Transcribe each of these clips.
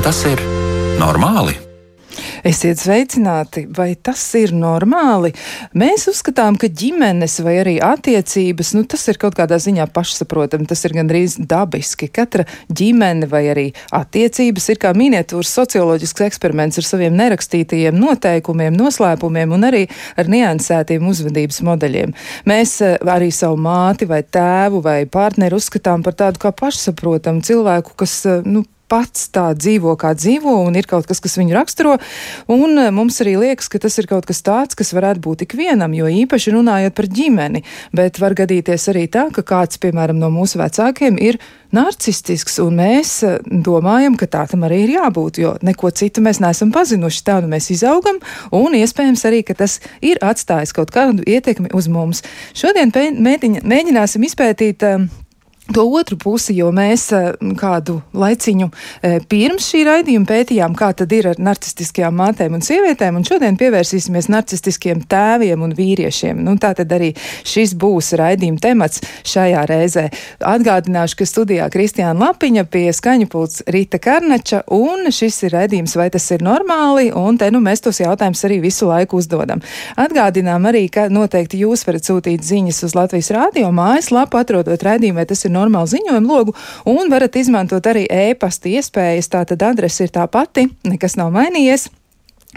Vai tas ir normāli? Esiet sveicināti, vai tas ir normāli? Mēs uzskatām, ka ģimenes vai arī attiecības, nu, tas ir kaut kādā ziņā pašsaprotami, tas ir gandrīz dabiski. Katra ģimene vai arī attiecības ir kā miniatūras socioloģisks eksperiments ar saviem nerakstītajiem noteikumiem, noslēpumiem un arī ar niansētiem uzvedības modeļiem. Mēs eh, arī savu māti vai tēvu vai partneri uzskatām par tādu kā pašsaprotamu cilvēku, kas, eh, nu, pats tā dzīvo, kā dzīvo, un ir kaut kas, kas viņu raksturo. Un eh, mums arī liekas, ka tas ir kaut kas tāds, kas varētu būt ikvienam, jo īpaši runājot par ģimeni. Bet var gadīties arī tā, ka kāds, piemēram, no mūsu vecākiem ir narcistisks, un mēs eh, domājam, ka tā tam arī ir jābūt, jo neko citu mēs neesam pazinuši. Tā nu mēs izaugam, un iespējams arī, ka tas ir atstājis kaut kādu ietekmi uz mums. Šodien mēģināsim izpētīt. Uh, to otru pusi, jo mēs eh, kādu laiciņu eh, pirms šī raidījuma pētījām, kā tad ir ar narcistiskajām mātēm un sievietēm, un šodien pievērsīsimies narcistiskiem tēviem un vīriešiem. Nu, tā tad arī šis būs raidījuma temats šajā reizē. Atgādināšu, ka studijā Kristiāna Lapiņa pie skaņu pults Rīta Karnača, un šis ir raidījums, vai tas ir normāli, un te nu mēs tos jautājumus arī visu laiku uzdodam. Atgādinām arī, ka noteikti jūs varat sūtīt ziņas uz Latvijas rādio mājaslapu, atrodot raidījumu, vai tas ir normālu ziņojumu logu, un varat izmantot arī e-pasta iespējas. Tātad adrese ir tā pati, nekas nav mainījies.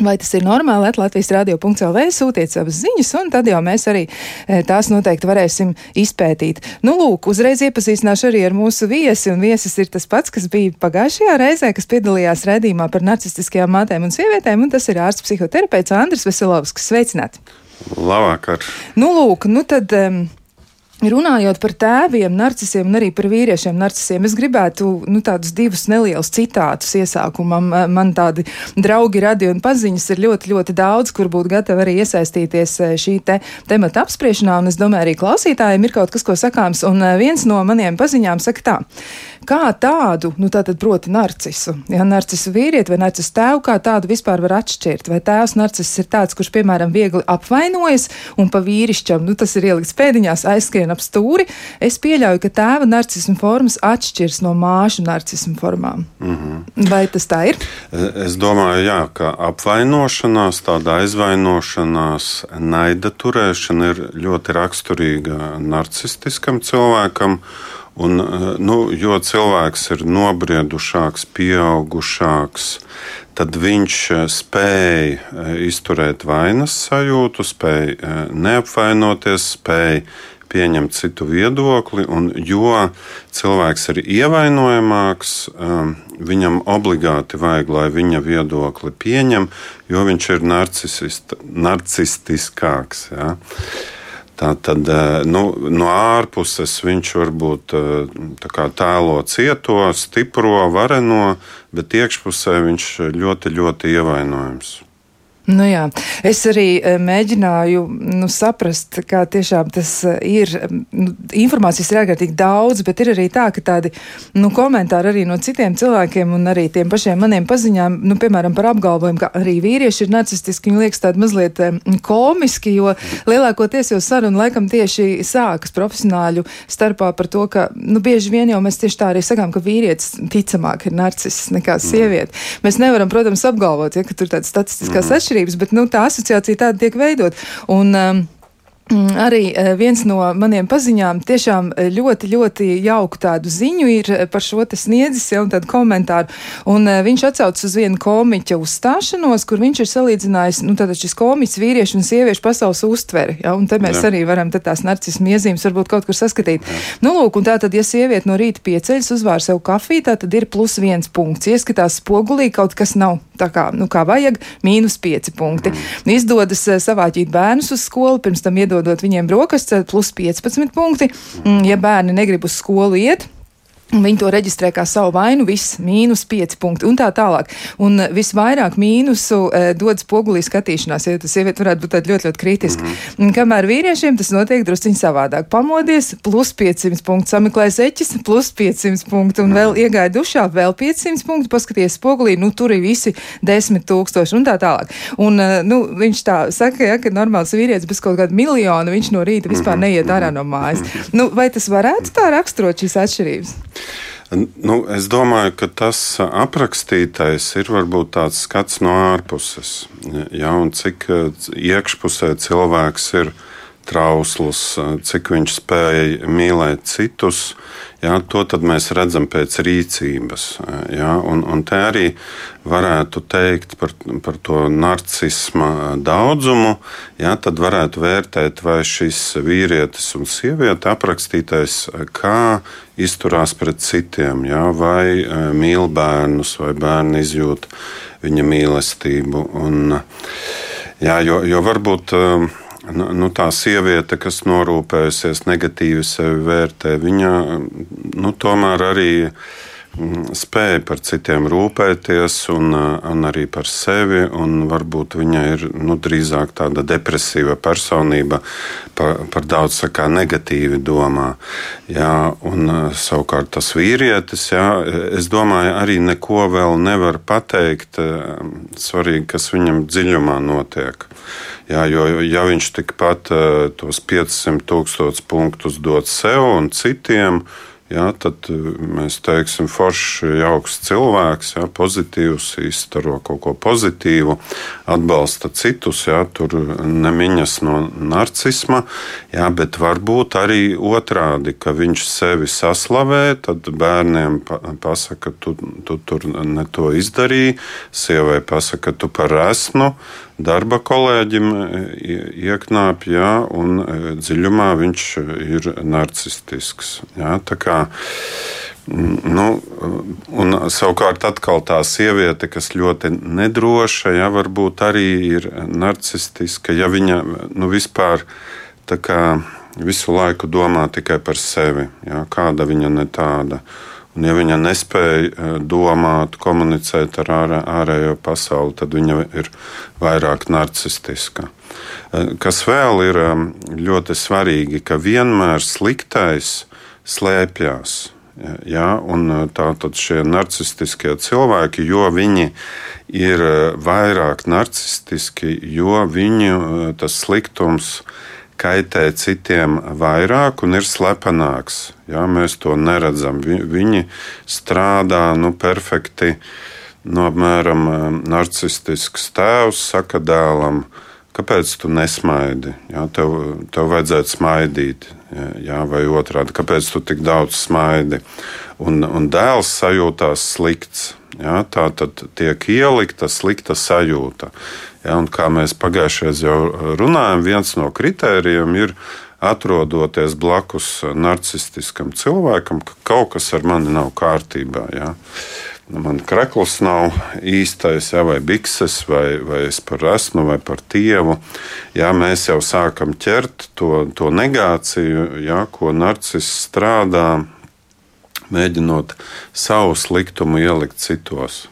Vai tas ir normāli? Latvijas radio.cl. sūtiet savas ziņas, un tad jau mēs arī e, tās noteikti varēsim izpētīt. Nu, lūk, uzreiz iepazīstināšu arī ar mūsu viesi, un viesis ir tas pats, kas bija pagājušajā reizē, kas piedalījās redzījumā par narcistiskajām mātēm un sievietēm, un tas ir ārsts psihoterapeits Andris Veselovskis. Sveicināt! Labvakar! Nu, lūk, nu tad. Um, Runājot par tēviem, narcisiem un arī par vīriešiem, narcisiem, es gribētu nu, tādus divus nelielus citātus iesākumam. Man tādi draugi, radi un paziņas ir ļoti, ļoti daudz, kur būtu gatavi arī iesaistīties eh, šī te temata apspriešanā, un es domāju, arī klausītājiem ir kaut kas, ko sakāms. Un eh, viens no maniem paziņām saka tā, kā tādu, nu tātad proti narcisu, ja narcisu vīrieti vai narcisu tēvu, kā tādu vispār var atšķirt. Vai tēvs narcis ir tāds, kurš, piemēram, viegli apvainojas un pa vīrišķam, nu tas ir ielikts pēdiņās, aizskrien ap stūri, es pieļauju, ka tēva narcisma formas atšķiras no māšu narcisma formām. Mm -hmm. Vai tas tā ir? Es domāju, jā, ka apvainošanās, tāda aizvainošanās, naida turēšana ir ļoti raksturīga narcistiskam cilvēkam. Un, nu, jo cilvēks ir nobriedušāks, pieaugušāks, tad viņš spēj izturēt vainas sajūtu, spēj neapvainoties, spēj pieņemt citu viedokli, un jo cilvēks ir ievainojamāks, viņam obligāti vajag, lai viņa viedokli pieņem, jo viņš ir narcistiskāks. Ja? Tā tad uh, nu, no ārpuses viņš varbūt uh, tēlo cieto, stipro, vareno, bet iekšpusē viņš ļoti, ļoti ievainojams. Nu jā, es arī eh, mēģināju nu, saprast, kā tiešām tas eh, ir. Nu, informācijas ir ārkārtīgi daudz, bet ir arī tā, ka tādi nu, komentāri arī no citiem cilvēkiem un arī tiem pašiem maniem paziņām, nu, piemēram, par apgalvojumu, ka arī vīrieši ir narcistiski, viņi liekas tādi mazliet eh, komiski, jo lielākoties jau saruna laikam tieši sākas profesionāļu starpā par to, ka, nu, bieži vien jau mēs tieši tā arī sakām, ka vīrietis ticamāk ir narcists nekā mm. sieviete. Mēs nevaram, protams, apgalvot, ja, ka tur tādas statistiskās mm. atšķirības atšķirības, bet nu, tā asociācija tāda tiek veidot. Un, um, arī eh, viens no maniem paziņām tiešām eh, ļoti, ļoti jauku tādu ziņu ir eh, par šo te sniedzis jau tādu komentāru. Un viņš atsaucas uz vienu komiķa uzstāšanos, kur viņš ir salīdzinājis, nu tātad šis komiķis vīriešu un sieviešu pasaules uztveri. Ja, un te mēs Jā. arī varam tās narcismu iezīmes varbūt kaut kur saskatīt. Jā. Nu, lūk, un tātad, ja sieviete no rīta pieceļas uzvār sev kafiju, tad ir plus viens punkts. Ieskatās spogulī kaut kas nav tā kā, nu, kā vajag, mīnus pieci punkti. Mm. Izdodas savāķīt bērnus uz skolu, pirms tam iedod iedodot viņiem brokastis, plus 15 punkti. Mm, ja bērni negrib uz skolu iet, Viņi to reģistrē kā savu vainu, viss mīnus 5 punkti un tā tālāk. Un eh, visvairāk mīnusu e, dod spogulī skatīšanās, ja tas sieviete varētu būt ļoti, ļoti kritiski. Mm. Kamēr vīriešiem tas notiek drusciņi savādāk. Pamodies, plus 500 punkti, sameklēs eķis, plus 500 punkti, un vēl iegāja dušā, vēl 500 punkti, paskaties spogulī, nu tur ir visi 10 tūkstoši un tā tālāk. Un, e, nu, viņš tā saka, ja, ka normāls vīrietis bez kaut kāda miljona, viņš no rīta vispār neiet ārā no mājas. Nu, vai tas varētu tā raksturot šīs atšķirības? Nu, es domāju, ka tas aprakstītais ir varbūt tāds skats no ārpuses. Ja, cik iekšpusē cilvēks ir trausls, cik viņš spēja mīlēt citus, Jā, to mēs redzam pēc rīcības. Jā, un, un te arī varētu teikt par, par to narcisma daudzumu. Jā, tad varētu vērtēt, vai šis vīrietis un sieviete aprakstītais, kā izturās pret citiem, jā, vai mīl bērnus, vai bērni izjūt viņa mīlestību. Un, jā, jo, jo varbūt nu, nu, tā sieviete, kas norūpējusies, negatīvi sevi vērtē, viņa nu, tomēr arī mm, spēja par citiem rūpēties un, un arī par sevi. Varbūt viņa ir nu, drīzāk tāda depresīva personība, par, par daudz sakā, negatīvi domā. Jā, un, savukārt tas vīrietis, jā, es domāju, arī neko vēl nevar pateikt. Svarīgi, kas viņam dziļumā notiek. Jā, jo, ja viņš tikpat tos 500 tūkstošus punktus dod sev un citiem, jā, tad eh, mēs teiksim, foršs, jauks cilvēks, jā, pozitīvs, izstaro kaut ko pozitīvu, atbalsta citus. Jā, tur nemiņas no narcisma, jā, bet varbūt arī otrādi, ka viņš sevi saslavē, tad bērniem pasaka, tu, tu tur ne to izdarīji, sievai pasaka, tu par esmu darba kolēģim e, ieknāp, jā, un e, dziļumā viņš ir narcistisks. Jā, tā kā, nu, un savukārt atkal tā sieviete, kas ļoti nedroša, jā, varbūt arī ir narcistiska, ja viņa nu, vispār kā visu laiku domā tikai par sevi, jā, kāda viņa ne tāda. Un, ja viņa nespēja eh, domāt, komunicēt ar ārē, ārējo pasauli, tad viņa ir vairāk narcistiska. Eh, kas vēl ir eh, ļoti svarīgi, ka vienmēr sliktais slēpjas. Ja, Tātad šie narcistiskie cilvēki, jo viņi ir vairāk narcistiski, jo viņu tas sliktums ir kaitē citiem vairāk un ir slepenāks. Jā, mēs to neredzam. Vi, viņi strādā nu, perfekti. Nu, apmēram eh, narcistisks tēvs saka dēlam, kāpēc tu nesmaidi? Jā, tev, tev vajadzētu smaidīt, jā, vai otrādi, kāpēc tu tik daudz smaidi? Un, un dēls sajūtās slikts. Jā, tā tad tiek ielikta slikta sajūta. Ja, kā mēs pagājušajā jau runājam, viens no kritērijiem ir atrodoties blakus narcistiskam cilvēkam, ka kaut kas ar mani nav kārtībā. Ja. Nu, man krekls nav īstais, ja, vai bikses, vai, vai es par esmu, vai par tievu. Ja, mēs jau sākam ķert to, to negāciju, ja, ko narcis strādā, mēģinot savu sliktumu ielikt citos.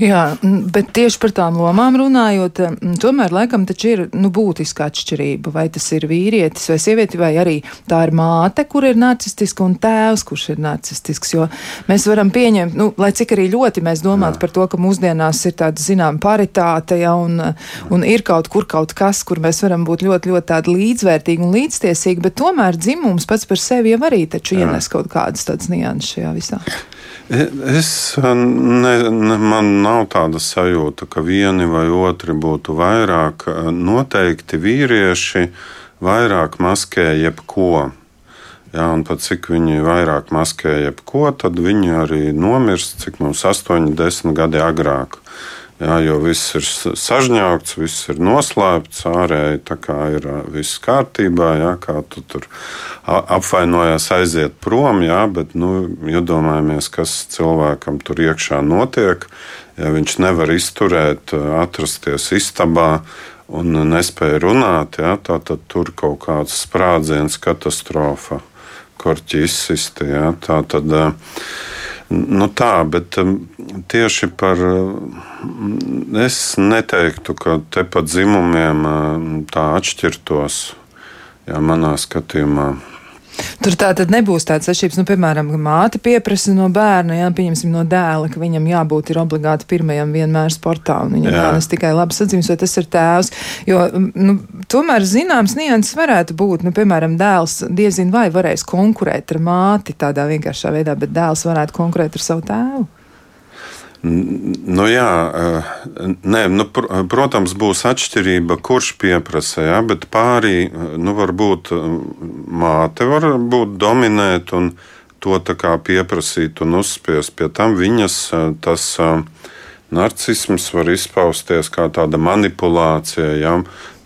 Jā, bet tieši par tām lomām runājot, tomēr laikam taču ir nu, būtiska atšķirība. Vai tas ir vīrietis vai sieviete, vai arī tā ir māte, kur ir narcistiska, un tēvs, kurš ir narcistisks. Jo mēs varam pieņemt, nu, lai cik arī ļoti mēs domātu Jā. par to, ka mūsdienās ir tāda, zinām, paritāte, ja, un, un ir kaut kur kaut kas, kur mēs varam būt ļoti, ļoti tādi līdzvērtīgi un līdztiesīgi, bet tomēr dzimums pats par sevi jau arī taču Jā. ienes kaut kādas tādas nianses šajā visā. Es ne, ne, man nav tāda sajūta, ka vieni vai otri būtu vairāk. Noteikti vīrieši vairāk maskē jebko. Jā, un pat cik viņi vairāk maskē jebko, tad viņi arī nomirst, cik mums 8, 10 gadi agrāk. Jā, jo viss ir sažņaukts, viss ir noslēpts, ārēji tā kā ir viss kārtībā, jā, kā tu tur apvainojās aiziet prom, jā, bet nu, iedomājamies, kas cilvēkam tur iekšā notiek. Ja viņš nevar izturēt, atrasties istabā un nespēja runāt, tā, tad tur kaut kāds sprādziens, katastrofa, korķi izsisti. Jā, tā tad, Nu tā, bet um, tieši par. Um, es neteiktu, ka te pa dzimumiem um, tā atšķirtos. Jā, manā skatījumā. Tur tā tad nebūs tādas atšķirības, nu, piemēram, māte pieprasa no bērna, jā, pieņemsim no dēla, ka viņam jābūt ir obligāti pirmajam vienmēr sportā, un viņam jānes tikai labas atzīmes, vai tas ir tēvs. Jo, nu, tomēr zināms nianses varētu būt, nu, piemēram, dēls diezin vai varēs konkurēt ar māti tādā vienkāršā veidā, bet dēls varētu konkurēt ar savu tēvu. Nu, jā, eh, nē, nu, pr protams, būs atšķirība, kurš pieprasa, jā, bet pārī eh, nu, varbūt eh, māte var būt dominēt un to pieprasīt un uzspiest. Pie tam viņas tas narcisms var izpausties kā tāda manipulācija. Jā,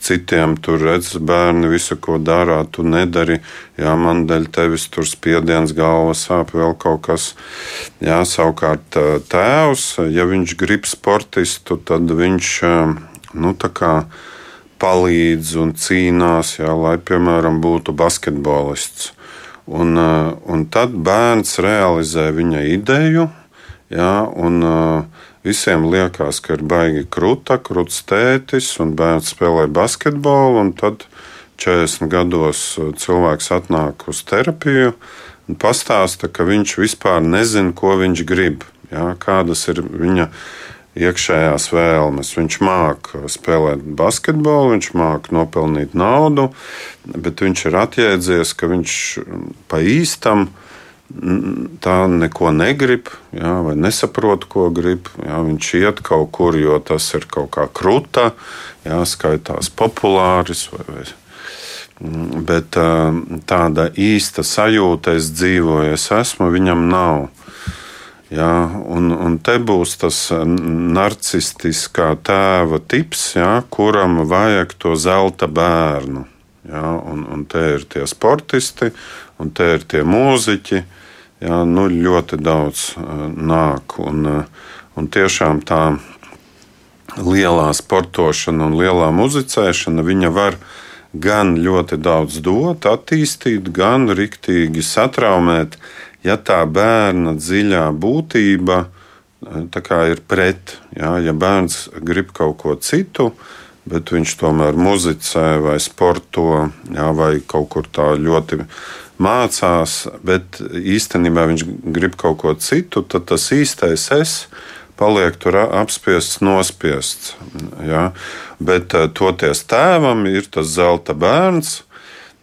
citiem tur redz, bērni visu, ko dara, tu nedari. Jā, man dēļ tevis tur spiediens, galva sāp, vēl kaut kas. Jā, savukārt tēvs, ja viņš grib sportistu, tad viņš nu, palīdz un cīnās, jā, lai, piemēram, būtu basketbolists. Un, un tad bērns realizē viņa ideju, jā, un uh, Visiem liekas, ka ir baigi krūta, krūts tētis un bērns spēlē basketbolu. Tad 40 gados uh, cilvēks atnāk uz terapiju un pastāsta, ka viņš vispār nezina, ko viņš grib. Jā, kādas ir viņa iekšējās vēlmes. Viņš māca spēlēt basketbolu, viņš māca nopelnīt naudu, bet viņš ir atjēdzies, ka viņš pa īstam ir tā neko negrib, jā, vai nesaprot, ko grib. Jā, viņš iet kaut kur, jo tas ir kaut kā krūta, jā, skaitās populāris. Vai, vai. Bet tāda īsta sajūta, es dzīvoju, es esmu, viņam nav. Jā, un, un te būs tas narcistiskā tēva tips, jā, kuram vajag to zelta bērnu. Jā, un, un te ir tie sportisti, un te ir tie mūziķi, jā, nu, ļoti daudz nāk. Un, un tiešām tā lielā sportošana un lielā muzicēšana, viņa var gan ļoti daudz dot, attīstīt, gan riktīgi satraumēt, ja tā bērna dziļā būtība ir pret. Jā, ja bērns grib kaut ko citu, bet viņš tomēr muzicē vai sporto, jā, vai kaut kur tā ļoti mācās, bet īstenībā viņš grib kaut ko citu, tad tas īstais es paliek tur apspiests, nospiests. Ja? Bet eh, toties tēvam ir tas zelta bērns.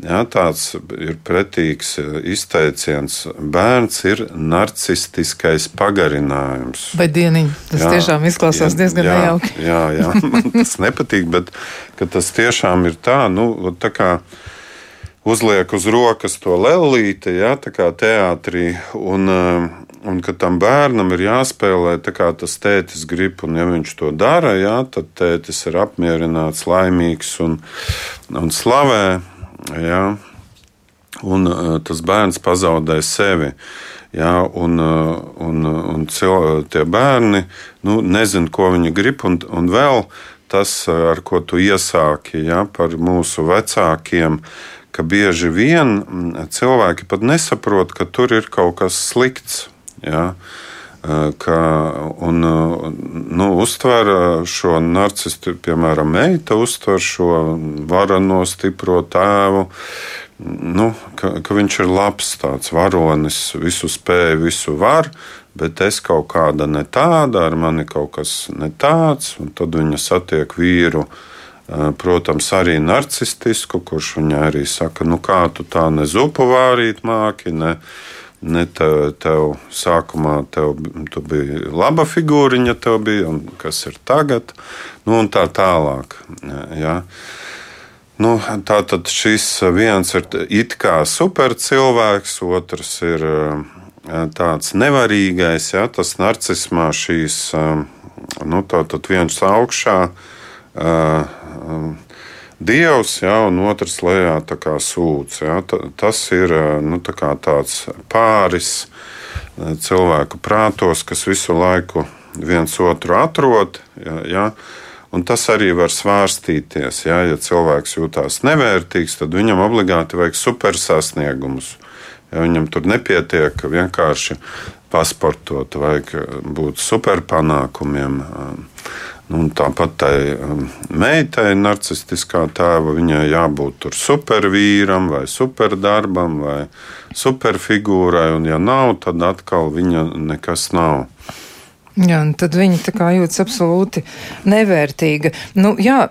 Jā, tāds ir pretīgs izteiciens. Bērns ir narcistiskais pagarinājums. Vai dieniņ, tas jā, tiešām izklausās diezgan jā, nejauki. Jā, jā, man tas nepatīk, bet tas tiešām ir tā, nu, tā kā uzliek uz rokas to lelīti, ja, tā kā teātrī. Un, um, un ka tam bērnam ir jāspēlē tā, kā tas tētis grib, un ja viņš to dara, ja, tad tētis ir apmierināts, laimīgs un, un slavē. Ja, un uh, tas bērns pazaudē sevi. Ja, un, uh, un, un cil, tie bērni nu, nezina, ko viņi grib, un, un vēl tas, ar ko tu iesāki ja, par mūsu vecākiem, uh, ka bieži vien mm, cilvēki pat nesaprot, ka tur ir kaut kas slikts. Ja? Ka, un, nu, uztver šo narcistu, piemēram, meita uztver šo varano, stipro tēvu, nu, ka, ka viņš ir labs, tāds varonis, visu spēj, visu var, bet es kaut kāda ne tāda, ar mani kaut kas ne tāds, un tad viņa satiek vīru Protams, arī narcistisku, kurš viņai arī saka, nu kā tu tā ne zupu vārīt māki, ne, ne tev, tev sākumā tev, tu biji laba figūriņa, tev bija, un kas ir tagad, nu un tā tālāk. Ja. Nu, tā tad šis viens ir it kā supercilvēks, otrs ir tāds nevarīgais, ja, tas narcismā šīs, nu, tā tad viens augšā um, dievs, ja, un otrs lejā kā sūds. Ja. Tas ir nu, tā tāds pāris cilvēku prātos, kas visu laiku viens otru atrod. Ja, ja. Un tas arī var svārstīties. Ja, ja cilvēks jūtas nevērtīgs, tad viņam obligāti vajag supersasniegumus. Ja viņam tur nepietiek vienkārši pasportot, vajag būt superpanākumiem. Nu, tāpat tai um, meitai, narcistiskā tēva, viņai jābūt supervīram, vai superdarbam, vai superfigūrai. Un, ja nav, tad atkal viņa nekas nav. Jā, tad viņa tā kā jūtas absolūti nevērtīga. Nu, jā,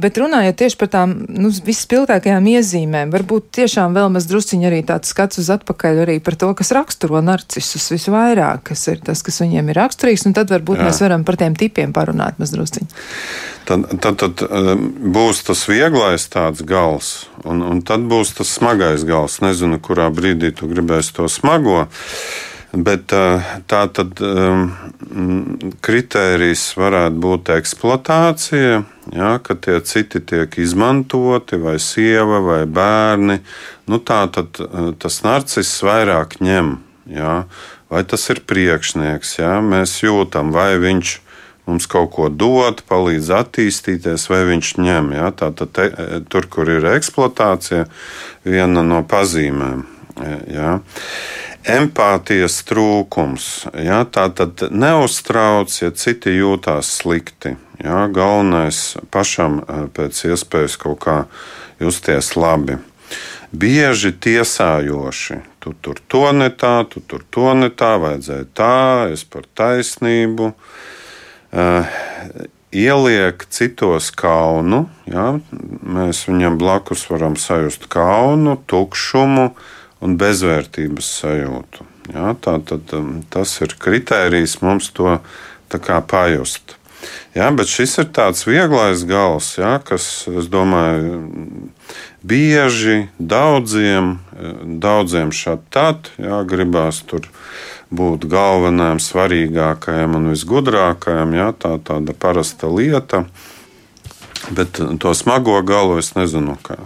bet runājot tieši par tām nu, vispilgtākajām iezīmēm, varbūt tiešām vēl maz drusciņi arī tāds skats uz atpakaļ arī par to, kas raksturo narcisus visvairāk, kas ir tas, kas viņiem ir raksturīgs, un tad varbūt jā. mēs varam par tiem tipiem parunāt maz drusciņi. Tad, tad, tad um, būs tas vieglais tāds gals, un, un tad būs tas smagais gals. Nezinu, kurā brīdī tu gribēsi to smago. Bet tā tad kritērijs varētu būt eksploatācija, ja, ka tie citi tiek izmantoti, vai sieva, vai bērni. Nu, tā tad tas narciss vairāk ņem. Ja, vai tas ir priekšnieks, ja, mēs jūtam, vai viņš mums kaut ko dod, palīdz attīstīties, vai viņš ņem. Ja, tā tad te, tur, kur ir eksploatācija, viena no pazīmēm. Ja empātijas trūkums. Ja, tā tad neuztrauc, ja citi jūtās slikti. Ja, galvenais pašam eh, pēc iespējas kaut kā justies labi. Bieži tiesājoši. Tu tur to ne tā, tu tur to ne tā, vajadzēja tā, es par taisnību. Uh, ieliek citos kaunu, ja, mēs viņam blakus varam sajust kaunu, tukšumu, uh, un bezvērtības sajūtu. Ja, tā, tad, um, tas ir kritērijs mums to pajust. Ja, bet šis ir tāds vieglais gals, ja, kas, domāju, bieži daudziem, daudziem šādi tad ja, gribās tur būt galvenajam, svarīgākajam un visgudrākajam. Ja, tā ir tāda parasta lieta. Bet to smago galu es nezinu. Kā.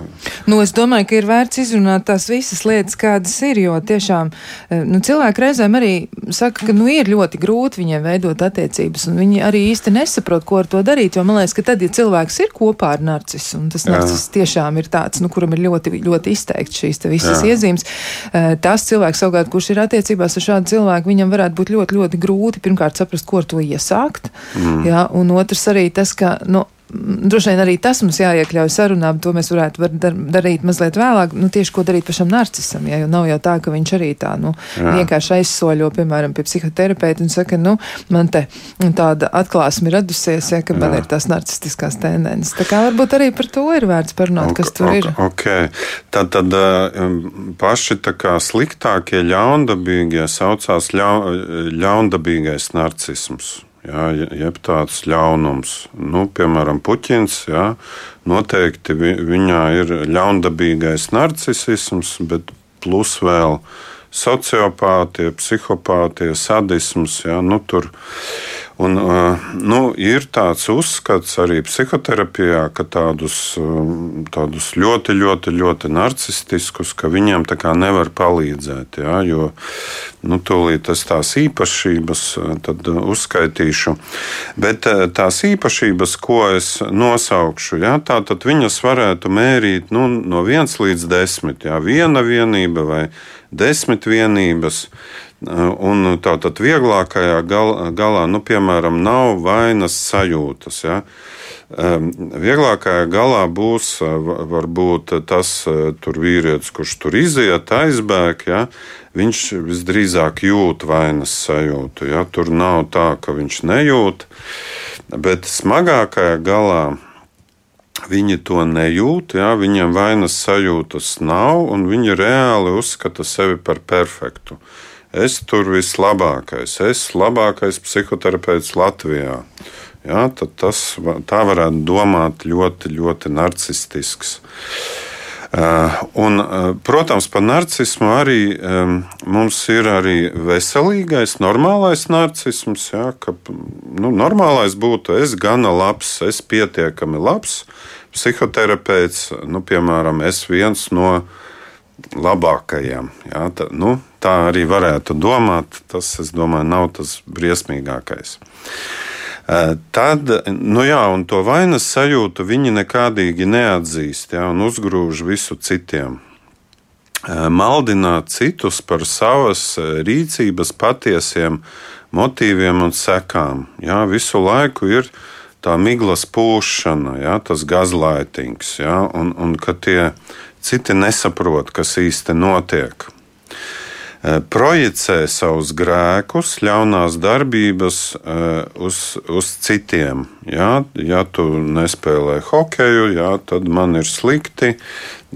Nu, es domāju, ka ir vērts izrunāt tās visas lietas, kādas ir. Jo tiešām eh, nu, cilvēki reizēm arī saka, ka nu, ir ļoti grūti viņiem veidot attiecības, viņi arī īsti nesaprot, ko ar to darīt. Jo man liekas, ka tad, ja cilvēks ir kopā ar narcisu, un tas narcis tiešām ir tāds, nu, kuram ir ļoti, ļoti izteikti šīs visas Jā. iezīmes, eh, tas cilvēks savukārt, kurš ir attiecībās ar šādu cilvēku, viņam varētu būt ļoti, ļoti grūti pirmkārt saprast, ko ar to iesākt. Mm. Jā, un otrs arī tas, ka. Nu, droši vien arī tas mums jāiekļauj sarunā, bet to mēs varētu var dar, darīt mazliet vēlāk. Nu, tieši ko darīt pašam narcisam, ja, jo nav jau tā, ka viņš arī tā, nu, Jā. vienkārši aizsoļo, piemēram, pie psihoterapeita un saka, nu, man te tāda atklāsme ir radusies, ja, ka Jā. man ir tās narcistiskās tendences. Tā kā varbūt arī par to ir vērts parunāt, okay, kas tur okay, ir. Ok, tad, tad um, paši tā kā sliktākie ļaundabīgie saucās ļau, ļaundabīgais narcisms jā, jeb tāds ļaunums. Nu, piemēram, puķins, jā, noteikti vi, viņā ir ļaundabīgais narcisms, bet plus vēl sociopātie, psihopātie, sadisms. Jā, nu, tur, Un, nu, ir tāds uzskats arī psihoterapijā, ka tādus, tādus ļoti, ļoti, ļoti narcistiskus, ka viņiem tā kā nevar palīdzēt. Jā, jo nu, tūlīt es tās īpašības uzskaitīšu. Bet tās īpašības, ko es nosaukšu, jā, tā, tad viņas varētu mērīt nu, no 1 līdz 10. Jā, viena vienība vai desmit vienības. Un tā tad vieglākajā gal, galā, nu, piemēram, nav vainas sajūtas. Ja? Vieglākajā galā būs varbūt tas tur vīrietis, kurš tur iziet, aizbēg. Ja? Viņš visdrīzāk jūt vainas sajūtu. Ja? Tur nav tā, ka viņš nejūt. Bet smagākajā galā viņi to nejūt, ja? viņiem vainas sajūtas nav, un viņi reāli uzskata sevi par perfektu es tur vislabākais, es labākais psihoterapeits Latvijā. Ja, tas tā varētu domāt ļoti, ļoti narcistisks. Uh, un, uh, protams, par narcismu arī um, mums ir arī veselīgais, normālais narcisms. Ja, ka, nu, normālais būtu es gana labs, es pietiekami labs psihoterapeits, nu, piemēram, es viens no labākajiem. Ja, tā, nu, tā arī varētu domāt. Tas, es domāju, nav tas briesmīgākais. Tad, nu jā, un to vainas sajūtu viņi nekādīgi neatzīst ja, un uzgrūž visu citiem. Maldināt citus par savas rīcības patiesiem motīviem un sekām. Jā, visu laiku ir tā miglas pūšana, ja, tas gazlaitings, ja, un, un ka tie citi nesaprot, kas īsti notiek. E, projicē savus grēkus, ļaunās darbības e, uz, uz citiem. Ja, ja tu nespēlē hokeju, ja, tad man ir slikti,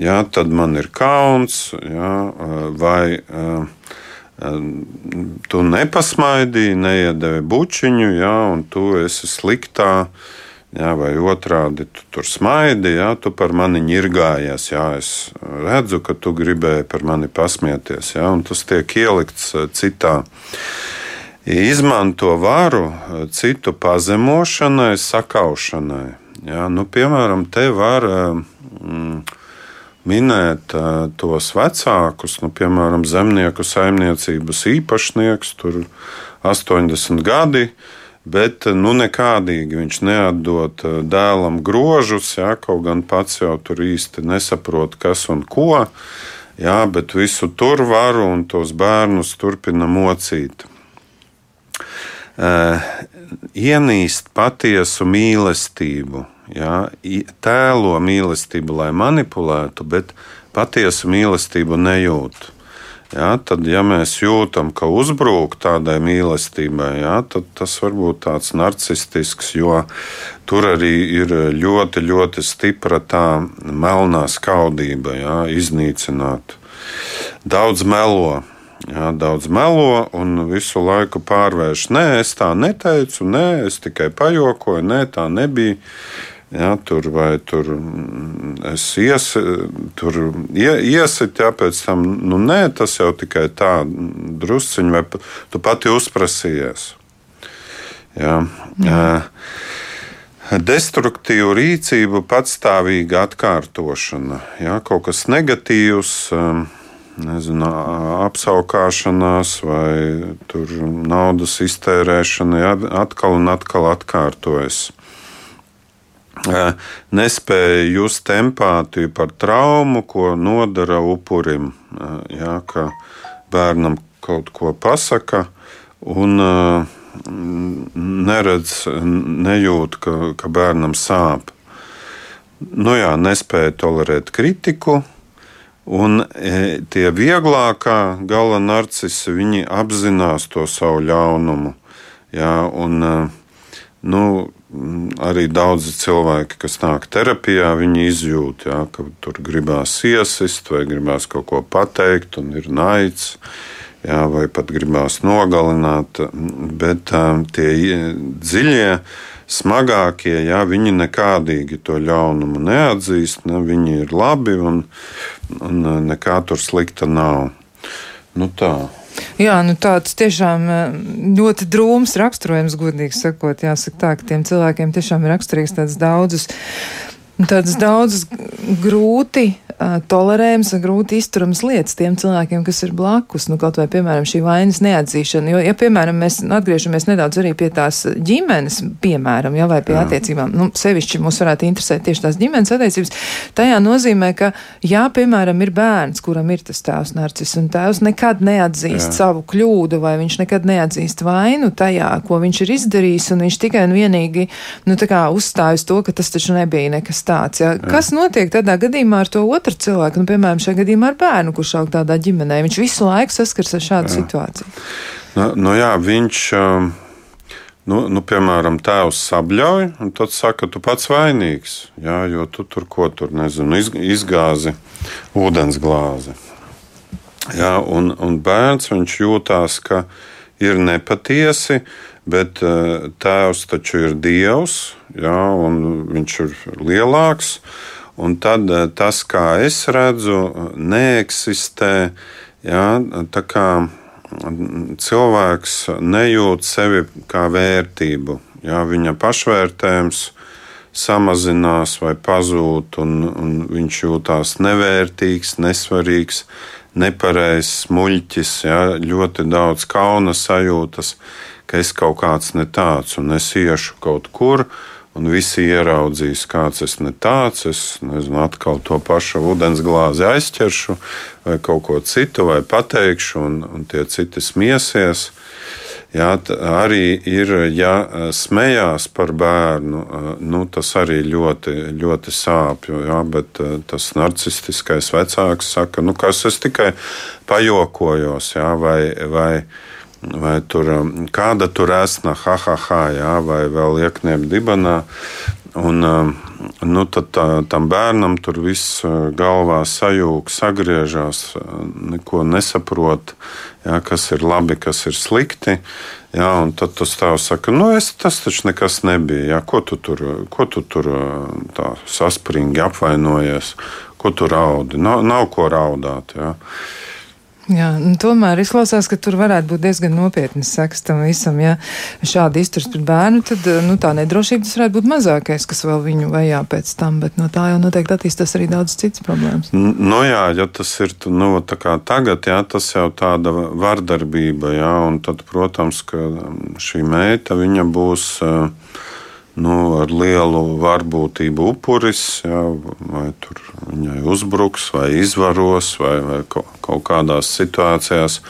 ja, tad man ir kauns, ja, e, vai tu nepasmaidīji, neiedevi bučiņu, ja, un tu esi sliktā. Jā, vai otrādi, tu tur smaidi, jā, tu par mani ņirgājies. Jā, es redzu, ka tu gribēji par mani pasmieties, jā, un tas tiek ielikts eh, citā. Izmanto varu eh, citu pazemošanai, sakaušanai. Jā, nu, piemēram, te var mm, minēt uh, tos vecākus, nu, piemēram, zemnieku saimniecības īpašnieks, tur 80 gadi. Bet nu, nekādīgi viņš neatdod dēlam grožus, jā, kaut gan pats jau tur īsti nesaprot, kas un ko. Jā, bet visu tur varu un tos bērnus turpina mocīt. Uh, ienīst patiesu mīlestību, Jā, tēlo mīlestību, lai manipulētu, bet patiesu mīlestību nejūt. Jā, tad, ja mēs jūtam, ka uzbrūk tādai mīlestībai, jā, tad tas var būt tāds narcistisks, jo tur arī ir ļoti, ļoti stipra tā melnā skaudība, jā, iznīcināt. Daudz melo, jā, daudz melo un visu laiku pārvērš. Nē, es tā neteicu, nē, es tikai pajokoju, nē, tā nebija. Ja, tur vai tur mm, es ies, tur ie, iesit, ja pēc tam, nu nē, tas jau tikai tā drusciņi, vai tu pati uzprasījies. Ja. Ja. Destruktīva rīcība, patstāvīga atkārtošana, ja, kaut kas negatīvs, nezinu, apskaukšanās vai naudas iztērēšana, ja, atkal un atkal atkārtojas nespēja just empātiju par traumu, ko nodara upurim. Jā, ka bērnam kaut ko pasaka un neredz, nejūt, ka, ka bērnam sāp. Nu jā, nespēja tolerēt kritiku, un tie vieglākā gala narcisi, viņi apzinās to savu ļaunumu. Jā, un, nu, arī daudzi cilvēki, kas nāk terapijā, viņi izjūt, jā, ka tur gribās iesist vai gribās kaut ko pateikt, un ir naids. Jā, vai pat gribās nogalināt, bet um, tie dziļie, smagākie, jā, viņi nekādīgi to ļaunumu neatzīst. Ne, viņi ir labi un, un nekā tur slikta nav. Nu, tā. Jā, nu tāds tiešām eh, ļoti drūms raksturojums, godīgi sakot. Jāsaka tā, ka tiem cilvēkiem tiešām ir raksturīgs tāds daudzus, tādas daudzas grūti tolerējams un grūti izturams lietas tiem cilvēkiem, kas ir blakus. Nu, kaut vai, piemēram, šī vainas neatzīšana. Jo, ja, piemēram, mēs atgriežamies nedaudz arī pie tās ģimenes, piemēram, ja, vai pie Jā. attiecībām, nu, sevišķi mūs varētu interesēt tieši tās ģimenes attiecības, tajā nozīmē, ka, ja, piemēram, ir bērns, kuram ir tas tēvs narcis, un tēvs nekad neatzīst Jā. savu kļūdu, vai viņš nekad neatzīst vainu tajā, ko viņš ir izdarījis, un viņš tikai un vienīgi, nu, tā kā uzstājas to, ka tas taču nebija nekas tāds. Ja. Jā. Kas notiek tādā gadījumā ar to otru? cilvēku, nu, piemēram, šajā gadījumā ar bērnu, kurš aug tādā ģimenē. Viņš visu laiku saskars ar šādu jā. situāciju. Nu, nu jā, viņš. Um... Nu, nu, piemēram, tēvs sabļauj, un tad saka, tu pats vainīgs. Jā, jo tu tur ko tur nezinu, izgāzi ūdens glāzi. Jā, un, un bērns jūtās, ka ir nepatiesi, bet uh, tēvs taču ir dievs, jā, un viņš ir lielāks. Un tad eh, tas, kā es redzu, neeksistē. Jā, tā kā cilvēks nejūt sevi kā vērtību, jā, viņa pašvērtējums samazinās vai pazūd, un, un viņš jūtās nevērtīgs, nesvarīgs, nepareizs, muļķis, jā, ļoti daudz kauna sajūtas, ka es kaut kāds ne tāds un es iešu kaut kur un visi ieraudzīs, kāds es ne tāds. Es nezinu, atkal to pašu ūdens glāzi aizķeršu, vai kaut ko citu, vai pateikšu, un, un tie citi smiesies. Jā, arī ir, ja smējās par bērnu, nu, tas arī ļoti, ļoti sāp. Jā, bet tas narcistiskais vecāks saka, nu, kas es tikai pajokojos, jā, vai, vai, vai tur kāda tur esna, ha, ha, ha, jā, vai vēl iekniep dibanā. Un, nu, tad tā, tam bērnam tur viss galvā sajūg, sagriežās, neko nesaprot ja, kas ir labi, kas ir slikti. Ja, tad tas tēvs saka, nu, es, tas taču nekas nebija. Ja, ko tu tur, ko tu tur tā saspringti apvainojies, ko tu raudi? Nav, nav ko raudāt. Ja. Jā, nu, tomēr izklausās, ka tur varētu būt diezgan nopietnas sekas tam visam. Ja šādi izturs pret bērnu, tad nu, tā nedrošība tas varētu būt mazākais, kas vēl viņu vajā pēc tam, bet no tā jau noteikti attīstās arī daudz citas problēmas. Nu, jā, ja tas ir nu, tagad, jā, tas jau tāda vardarbība, jā, un tad, protams, ka šī meita, viņa būs. Uh, nu, ar lielu varbūtību upuris, jā, vai tur viņai uzbruks, vai izvaros, vai, vai kaut kādās situācijās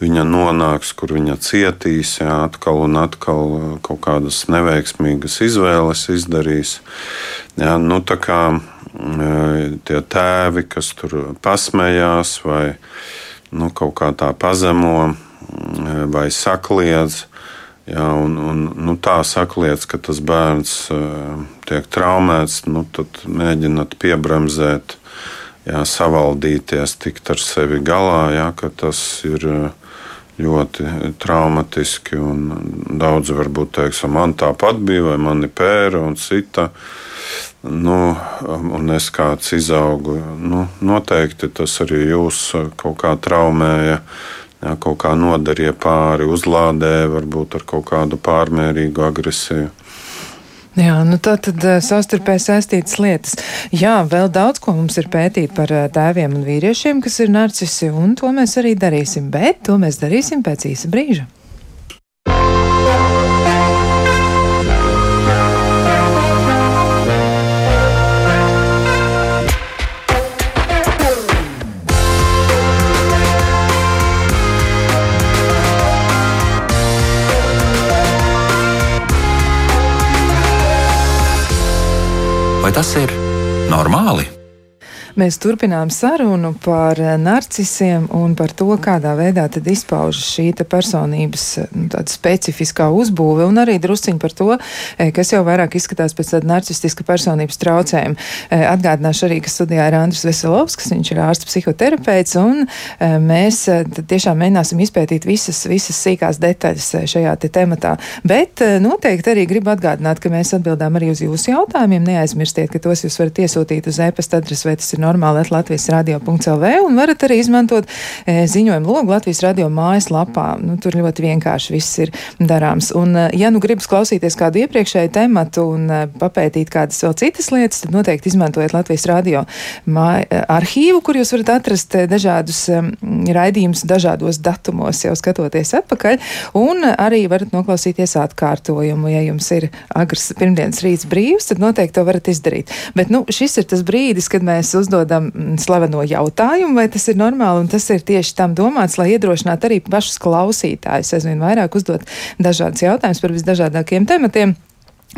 viņa nonāks, kur viņa cietīs, jā, atkal un atkal kaut kādas neveiksmīgas izvēles izdarīs. Jā, nu, kā, tie tēvi, kas tur pasmējās, vai nu, kaut kā tā pazemo, vai sakliedz, Jā, un, un, nu, tā saka lietas, ka tas bērns uh, tiek traumēts, nu, tad mēģināt piebremzēt, jā, savaldīties, tikt ar sevi galā. Jā, tas ir ļoti traumatiski. Daudzi varbūt teiks, man tāpat bija, vai mani pēra un cita. Nu, un es kāds izaugu. Nu, noteikti tas arī jūs kaut kā traumēja. Uh, jā, kaut kā nodarīja pāri, uzlādēja varbūt ar kaut kādu pārmērīgu agresiju. Jā, nu tā tad uh, savstarpēji saistītas lietas. Jā, vēl daudz ko mums ir pētīt par uh, tēviem un vīriešiem, kas ir narcisi, un to mēs arī darīsim, bet to mēs darīsim pēc īsa brīža. Vai tas ir normāli? Mēs turpinām sarunu par eh, narcisiem un par to, kādā veidā tad izpaužas šī personības nu, specifiskā uzbūve, un arī drusciņi par to, eh, kas jau vairāk izskatās pēc tāda narcistiska personības traucējuma. Eh, atgādināšu arī, ka studijā ir Andris Veselovskis, viņš ir ārsts psihoterapeits, un mēs tiešām mēģināsim izpētīt visas, visas sīkās detaļas šajā te tematā. Bet noteikti arī gribu atgādināt, ka mēs atbildām arī uz jūsu jautājumiem. Neaizmirstiet, ka tos jūs varat iesūtīt uz e-pasta adresi, vai tas ir normāli Latvijas radio.lv un varat arī izmantot e, ziņojumu logu Latvijas radio mājaslapā. Nu, tur ļoti vienkārši viss ir darāms. Un, e, ja nu gribas klausīties kādu iepriekšēju tematu un e, papētīt kādas vēl citas lietas, tad noteikti izmantojiet Latvijas radio māj, e, arhīvu, kur jūs varat atrast dažādus raidījumus dažādos datumos, jau skatoties atpakaļ, un arī varat noklausīties atkārtojumu. Ja jums ir agrs pirmdienas rīts brīvs, tad noteikti to varat izdarīt. Bet nu, šis ir tas brīdis, kad mēs uzdodam uzdodam mm, slaveno jautājumu, vai tas ir normāli, un tas ir tieši tam domāts, lai iedrošinātu arī pašus klausītājus aizvien vairāk uzdot dažādas jautājumas par visdažādākiem tematiem.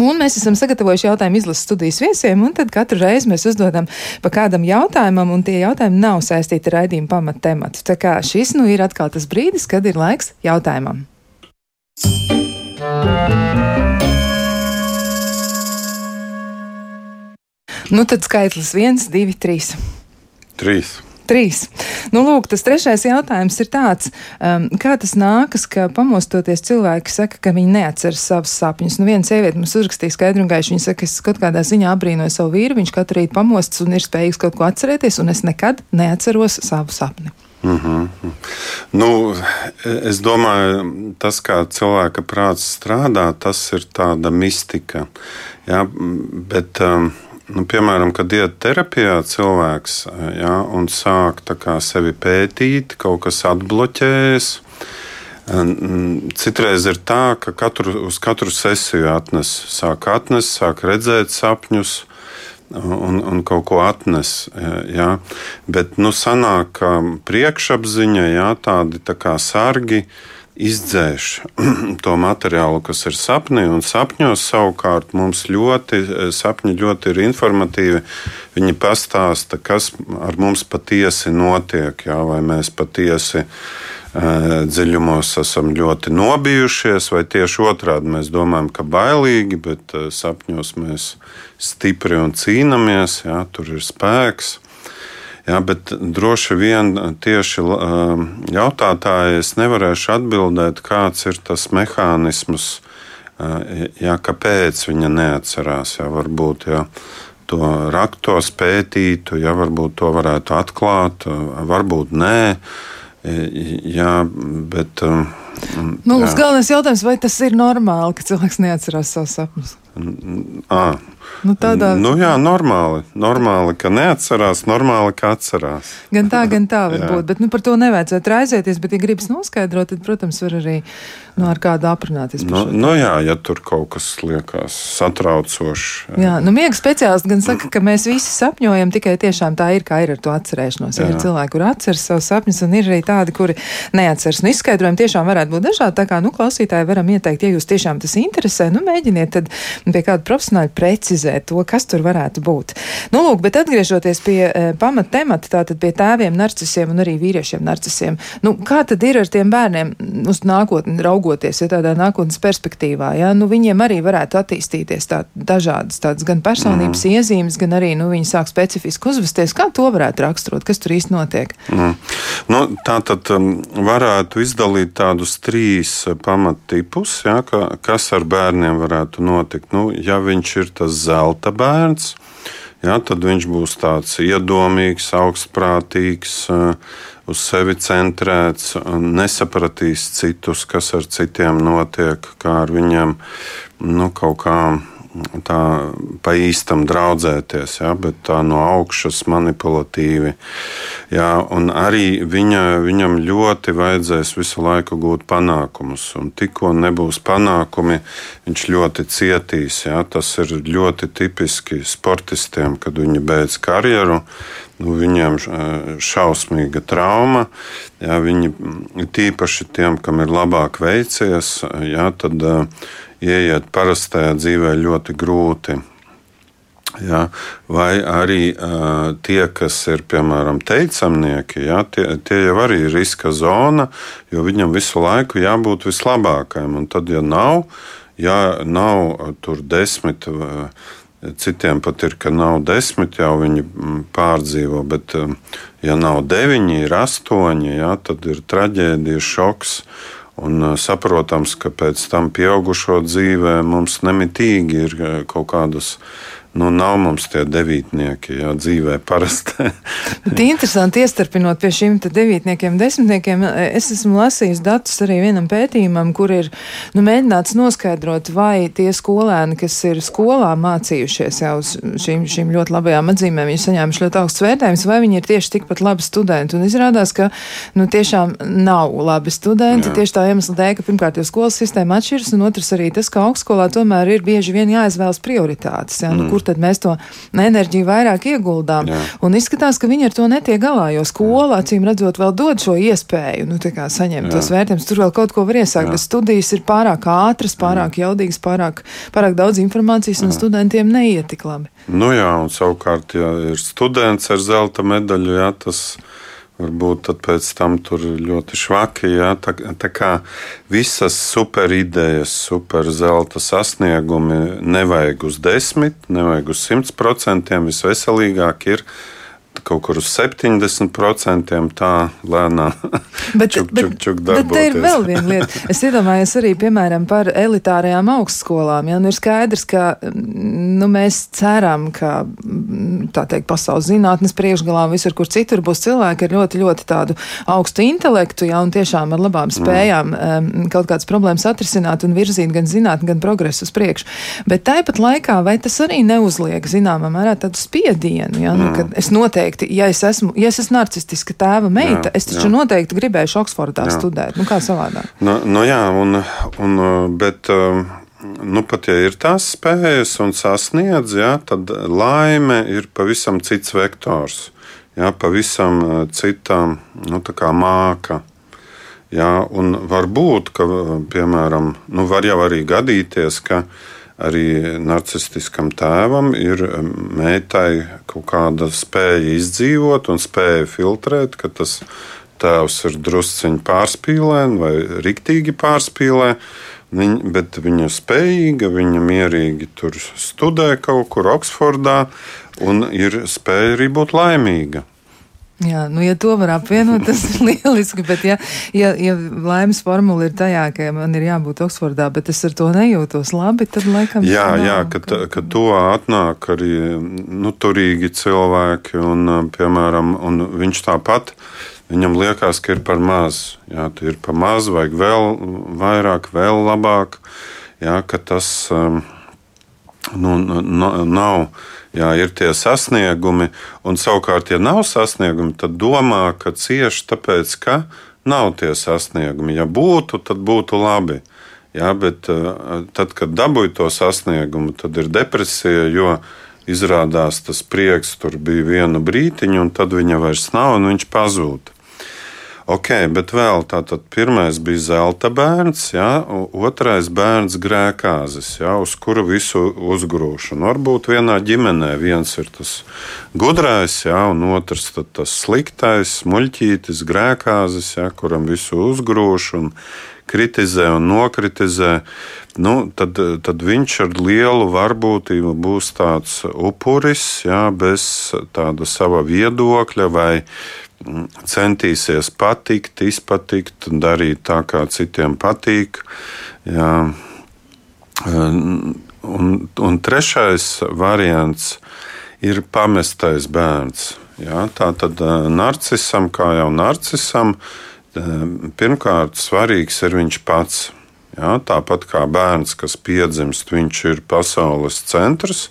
Un mēs esam sagatavojuši jautājumu izlases studijas viesiem, un tad katru reizi mēs uzdodam pa kādam jautājumam, un tie jautājumi nav saistīti ar raidījumu pamattematu. Tā kā šis nu ir atkal tas brīdis, kad ir laiks jautājumam. Nu, tad skaitlis viens, divi, trīs. Trīs. Trīs. Nu, lūk, tas trešais jautājums ir tāds, um, kā tas nākas, ka pamostoties cilvēki saka, ka viņi neatceras savus sapņus. Nu, viena sieviete mums uzrakstīja skaidru un gaišu, viņa saka, es kaut kādā ziņā abrīnoju savu vīru, viņš katru rītu pamostas un ir spējīgs kaut ko atcerēties, un es nekad neatceros savu sapni. Mm -hmm. nu, es domāju, tas, kā cilvēka prāts strādā, tas ir tāda mistika. Jā, bet, um, nu, piemēram, kad iet terapijā cilvēks ja, un sāk kā, sevi pētīt, kaut kas atbloķējas. Citreiz ir tā, ka katru, uz katru sesiju atnes, sāk atnest, sāk redzēt sapņus, un, un kaut ko atnes. Jā. Bet nu, sanāk, ka priekšapziņa, jā, tādi tā kā sargi izdzēš to materiālu, kas ir sapnī, un sapņos savukārt mums ļoti, sapņi ļoti ir informatīvi. Viņi pastāsta, kas ar mums patiesi notiek, jā, vai mēs patiesi dziļumos esam ļoti nobijušies, vai tieši otrādi mēs domājam, ka bailīgi, bet sapņos mēs stipri un cīnāmies, jā, tur ir spēks. Jā, bet droši vien tieši jautātāji es nevarēšu atbildēt, kāds ir tas mehānisms, jā, kāpēc viņa neatcerās. Jā, varbūt jā, to raktos pētītu, jā, varbūt to varētu atklāt, varbūt nē. Jā, bet. Nu, galvenais jautājums, vai tas ir normāli, ka cilvēks neatcerās savus sapņus? À, Nu, tādā... nu, jā, normāli. Normāli, ka neatcerās, normāli, ka atcerās. Gan tā, gan tā var būt. Bet nu, par to nevajadzētu raizēties. Bet, ja gribas noskaidrot, tad, protams, var arī nu, ar kādu aprunāties. Nu, nu, jā, ja tur kaut kas liekas satraucošs. Jā, jā nu, miega speciālisti gan saka, ka mēs visi sapņojam, tikai tiešām tā ir, kā ir ar to atcerēšanos. Jā. Ir cilvēki, kuri atceras savus sapņus, un ir arī tādi, kuri neatceras. Nu, izskaidrojumi tiešām varētu būt dažādi. Tā kā nu, klausītāji varam ieteikt, ja jūs tiešām tas interesē, nu, mēģiniet tad pie kāda profesionāļa precizēt to, kas tur varētu būt. Nu, lūk, bet atgriežoties pie e, eh, pamata temata, tātad pie tēviem narcisiem un arī vīriešiem narcisiem, nu, kā tad ir ar tiem bērniem uz nākotni raugoties, ja tādā nākotnes perspektīvā, ja, nu, viņiem arī varētu attīstīties tā, dažādas tādas gan personības mm. iezīmes, gan arī, nu, viņi sāk specifiski uzvesties. Kā to varētu raksturot, kas tur īsti notiek? Mm. Nu, tā tad um, varētu izdalīt tādus trīs uh, pamattipus, ja, ka, kas ar bērniem varētu notikt. Nu, ja viņš ir tas zelta, zelta bērns, ja, tad viņš būs tāds iedomīgs, augstprātīgs, eh, uz sevi centrēts, nesapratīs citus, kas ar citiem notiek, kā ar viņiem nu, kaut kā tā pa īstam draudzēties, ja, bet tā no augšas manipulatīvi. Ja, un arī viņa, viņam ļoti vajadzēs visu laiku gūt panākumus, un tikko nebūs panākumi, viņš ļoti cietīs. Ja. Tas ir ļoti tipiski sportistiem, kad viņi beidz karjeru. Nu, viņiem šausmīga trauma. Ja, viņi tīpaši tiem, kam ir labāk veicies, ja, tad uh, ieiet parastajā dzīvē ļoti grūti. Ja, vai arī uh, tie, kas ir piemēram teicamnieki, ja, tie, tie jau arī ir riska zona, jo viņam visu laiku jābūt vislabākajam. Un tad, ja nav, ja nav tur desmit, citiem pat ir, ka nav desmit, jau viņi pārdzīvo, bet ja nav deviņi, ir astoņi, ja, tad ir traģēdija, šoks. Un saprotams, ka pēc tam pieaugušo dzīvē mums nemitīgi ir kaut kādas nu, nav mums tie devītnieki, jā, dzīvē parasti. Bet interesanti iestarpinot pie šiem devītniekiem, desmitniekiem, es esmu lasījis datus arī vienam pētījumam, kur ir nu, mēģināts noskaidrot, vai tie skolēni, kas ir skolā mācījušies jau uz šīm, šīm ļoti labajām atzīmēm, viņi saņēmuši ļoti augsts vērtējums, vai viņi ir tieši tikpat labi studenti. Un izrādās, ka nu, tiešām nav labi studenti, Jā. tieši tā iemesla dēļ, ka pirmkārt jau skolas sistēma atšķiras, un otrs arī tas, ka augstskolā tomēr ir bieži vien jāizvēlas prioritātes. Jā, nu, mm. Kur tad mēs to enerģiju vairāk ieguldām. Jā. Un izskatās, ka viņi ar to netiek galā, jo skola, acīm redzot, vēl dod šo iespēju, nu, kā saņemt Jā. tos vērtējumus. Tur vēl kaut ko var iesākt, Jā. bet studijas ir pārāk ātras, pārāk Jā. jaudīgas, pārāk, pārāk daudz informācijas, un Jā. studentiem neiet tik labi. Nu jā, un savukārt, ja ir students ar zelta medaļu, jā, tas ir Varbūt pēc tam tur ļoti švaki. Ja? Tā, tā kā visas superidejas, superzelta sasniegumi nevajag uz desmit, nevajag uz simt procentiem. Visveselīgāk ir kaut kur uz 70% tā lēnām. Bet, čuk, čuk, čuk bet te ir vēl viena lieta. Es iedomājos arī, piemēram, par elitārajām augstskolām. Ja? Nu, ir skaidrs, ka nu, mēs ceram, ka tā teikt, pasaules zinātnes priekšgalā visur, kur citur būs cilvēki ar ļoti, ļoti tādu augstu intelektu, ja, un tiešām ar labām mm. spējām um, kaut kādas problēmas atrisināt un virzīt gan zinātni, gan progresu uz priekšu. Bet tāpat laikā, vai tas arī neuzliek zināmā mērā tādu spiedienu, ja? nu, mm. kad es noteikti noteikti, ja es esmu, ja es esmu narcistiska tēva meita, jā, es taču jā. noteikti gribēšu Oksfordā jā. studēt. Nu, kā savādāk? Nu, nu jā, un, un, bet. Um, nu, pat ja ir tās spējas un sasniedz, jā, tad laime ir pavisam cits vektors, jā, pavisam cita nu, māka. Jā, un var būt, ka, piemēram, nu, var jau arī gadīties, ka arī narcistiskam tēvam ir meitai kaut kāda spēja izdzīvot un spēja filtrēt, ka tas tēvs ir drusciņš pārspīlē vai riktīgi pārspīlē. Viņa, bet viņa spējīga, viņa mierīgi tur studē kaut kur Oksfordā un ir spēja arī būt laimīga. Jā, nu, ja to var apvienot, tas ir lieliski. Bet, ja, ja, ja laimes formula ir tajā, ka man ir jābūt Oksfordā, bet es ar to nejūtos labi, tad laikam. Jā, nav, jā ka, ka, ka to atnāk arī nu, turīgi cilvēki, un, piemēram, un viņš tāpat Viņam liekas, ka ir par maz. Jā, ir par maz, vajag vēl vairāk, vēl labāk. Jā, ka tas um, nu, nav. Jā, ir tie sasniegumi, un savukārt, ja nav sasniegumi, tad domā, ka cieši tāpēc, ka nav tie sasniegumi. Ja būtu, tad būtu labi. Jā, bet uh, tad, kad dabūju to sasniegumu, tad ir depresija, jo izrādās tas prieks tur bija vienu brītiņu, un tad viņa vairs nav, un viņš pazūd. Ok, bet vēl tātad pirmais bija zelta bērns, jā, otrais bērns grēkāzes, jā, uz kuru visu uzgrūšu. Un varbūt vienā ģimenē viens ir tas gudrais, jā, un otrs tas sliktais, muļķītis, grēkāzes, jā, kuram visu uzgrūšu un kritizē un nokritizē. Nu, tad, tad viņš ar lielu varbūtību būs tāds upuris, jā, bez tāda sava viedokļa vai centīsies patikt, izpatikt, darīt tā, kā citiem patīk. Jā. Un, un trešais variants ir pamestais bērns. Jā, tā tad narcisam, kā jau narcisam, pirmkārt svarīgs ir viņš pats. Jā, tāpat kā bērns, kas piedzimst, viņš ir pasaules centrs.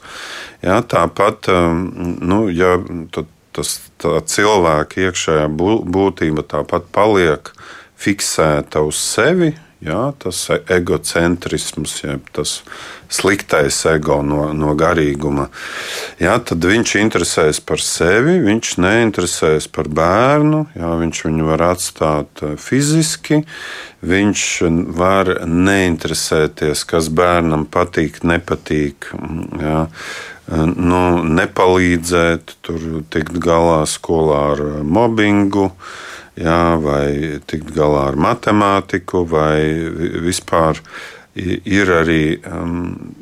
Jā, tāpat, nu, ja tas cilvēka iekšējā būtība tāpat paliek fiksēta uz sevi. Jā, tas egocentrisms, jeb tas sliktais ego no, no garīguma. Jā, tad viņš interesēs par sevi, viņš neinteresēs par bērnu. Jā, viņš viņu var atstāt eh, fiziski, viņš var neinteresēties, kas bērnam patīk, nepatīk. Jā nu, nepalīdzēt, tur tikt galā skolā ar mobbingu, jā, vai tikt galā ar matemātiku, vai vispār ir arī um,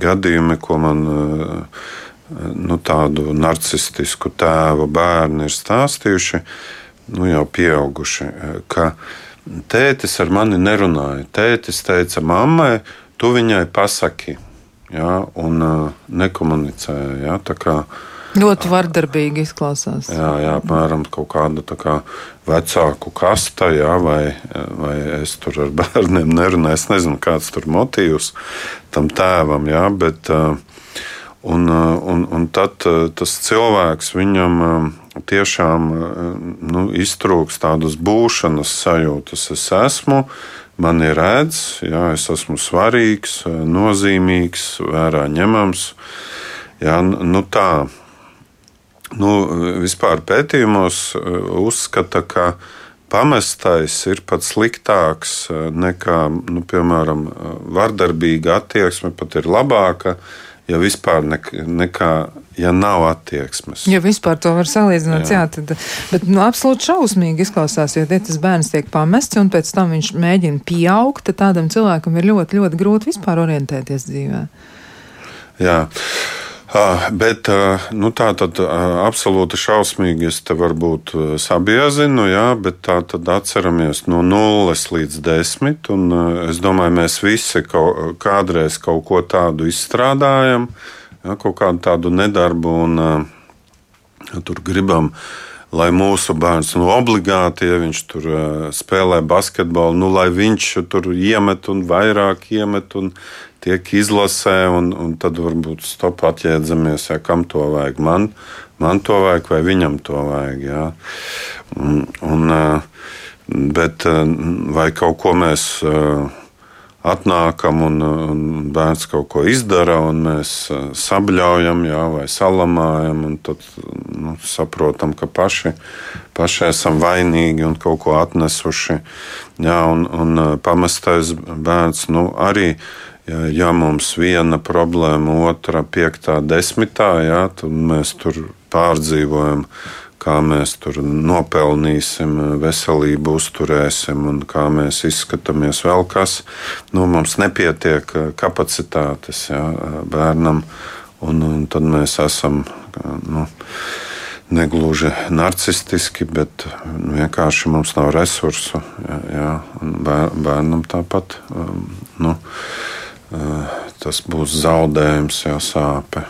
gadījumi, ko man uh, nu, tādu narcistisku tēvu bērni ir stāstījuši, nu, jau pieauguši, ka tētis ar mani nerunāja. Tētis teica mammai, tu viņai pasaki ja, un uh, nekomunicēja. Ja, kā, Ļoti vardarbīgi izklausās. Jā, jā apmēram kaut kāda kā vecāku kasta, jā, vai, vai es tur ar bērniem nerunāju. Es nezinu, kāds tur motīvs tam tēvam, jā, bet. Un, un, un tad tas cilvēks viņam tiešām nu, iztrūks tādas būšanas sajūtas. Es esmu, mani redz, jā, es esmu svarīgs, nozīmīgs, vērā ņemams. Jā, nu tā. Nu, vispār pētījumos uh, uzskata, ka pamestais ir pat sliktāks uh, nekā, nu, piemēram, uh, vardarbīga attieksme, pat ir labāka ja vispār ne, nekā, ja nav attieksmes. Ja vispār to var salīdzināt, jā, jā tad, bet nu, absolūti šausmīgi izklausās, jo ja tas bērns tiek pamests un pēc tam viņš mēģina pieaugt, tad tādam cilvēkam ir ļoti, ļoti grūti vispār orientēties dzīvē. Jā. Ah, bet ah, nu, tā tad ah, absolūti šausmīgi es te varbūt sabiezinu, jā, bet tā tad atceramies no nulles līdz desmit. Un es domāju, mēs visi kaut, kādreiz kaut ko tādu izstrādājam, jā, kaut kādu tādu nedarbu un tur gribam lai mūsu bērns nu, obligāti, ja viņš tur uh, spēlē basketbolu, nu, lai viņš tur iemet un vairāk iemet un tiek izlasē, un, un tad varbūt stop atjēdzamies, ja, kam to vajag. Man, man to vajag vai viņam to vajag. Ja. Un, un, bet vai kaut ko mēs atnākam un, un bērns kaut ko izdara, un mēs sabļaujam, jā, vai salamājam, un tad nu, saprotam, ka paši, paši esam vainīgi un kaut ko atnesuši. Jā, un, un pamestais bērns nu, arī. Ja, ja mums viena problēma, otra, piektā, desmitā, jā, tad mēs tur pārdzīvojam kā mēs tur nopelnīsim, veselību uzturēsim un kā mēs izskatāmies vēl kas. Nu, mums nepietiek kapacitātes jā, bērnam, un, un tad mēs esam. Nu, Negluži narcistiski, bet nu, vienkārši mums nav resursu. Jā, jā, bērnam tāpat um, nu, tas būs zaudējums, jā, sāpe.